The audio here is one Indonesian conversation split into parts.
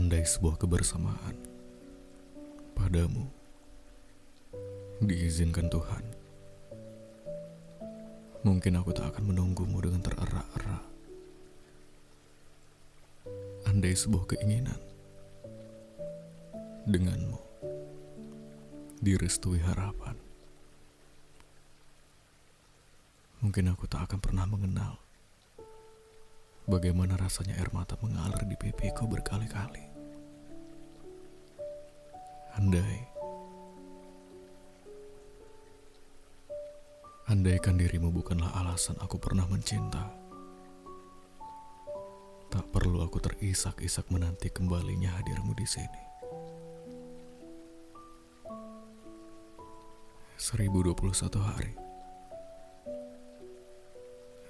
Andai sebuah kebersamaan padamu diizinkan Tuhan, mungkin aku tak akan menunggumu dengan tererak-erak. Andai sebuah keinginan denganmu direstui harapan, mungkin aku tak akan pernah mengenal Bagaimana rasanya air mata mengalir di pipiku berkali-kali. Andai, andaikan dirimu bukanlah alasan aku pernah mencinta. Tak perlu aku terisak-isak menanti kembalinya hadirmu di sini. 1021 hari.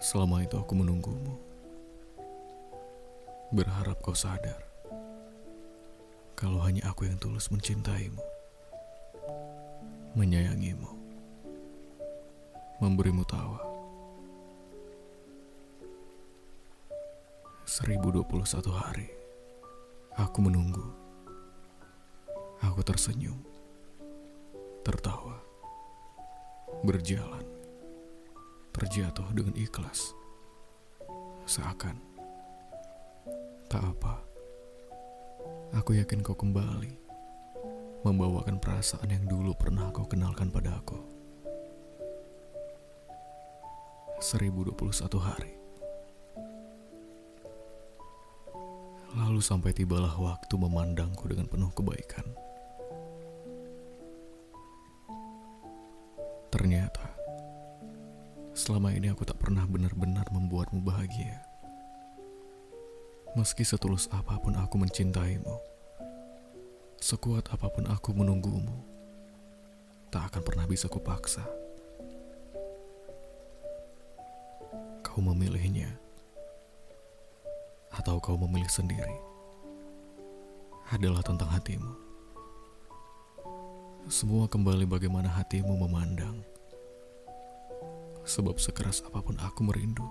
Selama itu aku menunggumu Berharap kau sadar kalau hanya aku yang tulus mencintaimu, menyayangimu, memberimu tawa. 1021 hari aku menunggu. Aku tersenyum, tertawa, berjalan, terjatuh dengan ikhlas. Seakan Tak apa. Aku yakin kau kembali membawakan perasaan yang dulu pernah kau kenalkan pada aku. 1021 hari. Lalu sampai tibalah waktu memandangku dengan penuh kebaikan. Ternyata, selama ini aku tak pernah benar-benar membuatmu bahagia. Meski setulus apa pun aku mencintaimu, sekuat apa pun aku menunggumu, tak akan pernah bisa kupaksa. Kau memilihnya, atau kau memilih sendiri, adalah tentang hatimu. Semua kembali bagaimana hatimu memandang. Sebab sekeras apa pun aku merindu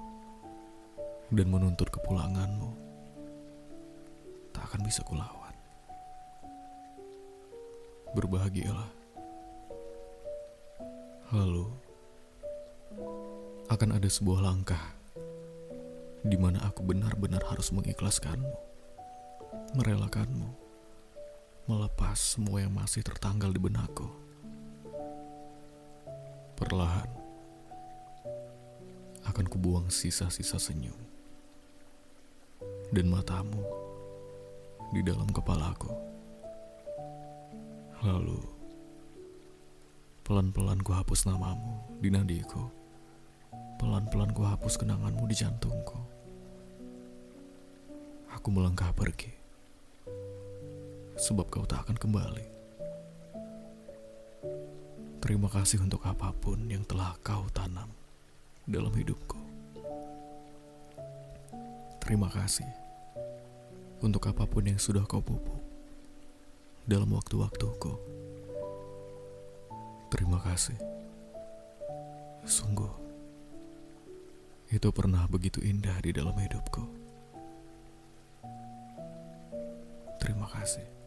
dan menuntut kepulanganmu tak akan bisa kulawan. Berbahagialah. Lalu, akan ada sebuah langkah di mana aku benar-benar harus mengikhlaskanmu, merelakanmu, melepas semua yang masih tertanggal di benakku. Perlahan, akan kubuang sisa-sisa senyum dan matamu di dalam kepalaku. Lalu, pelan-pelan ku hapus namamu di nadiku. Pelan-pelan ku hapus kenanganmu di jantungku. Aku melangkah pergi. Sebab kau tak akan kembali. Terima kasih untuk apa pun yang telah kau tanam dalam hidupku. Terima kasih untuk apa pun yang sudah kau pupuk dalam waktu-waktuku. Terima kasih. Sungguh, itu pernah begitu indah di dalam hidupku. Terima kasih.